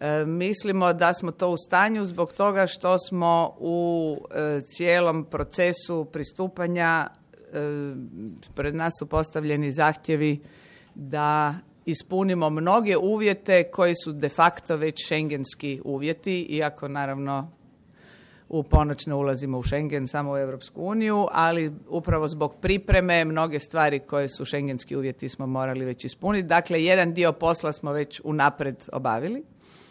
E, mislimo da smo to u stanju zbog toga što smo u e, cijelom procesu pristupanja e, pred nas su postavljeni zahtjevi da ispunimo mnoge uvjete koji su de facto već šengenski uvjeti, iako naravno u ponoć ne ulazimo u Schengen, samo u Europsku uniju, ali upravo zbog pripreme mnoge stvari koje su šengenski uvjeti smo morali već ispuniti. Dakle, jedan dio posla smo već unapred obavili.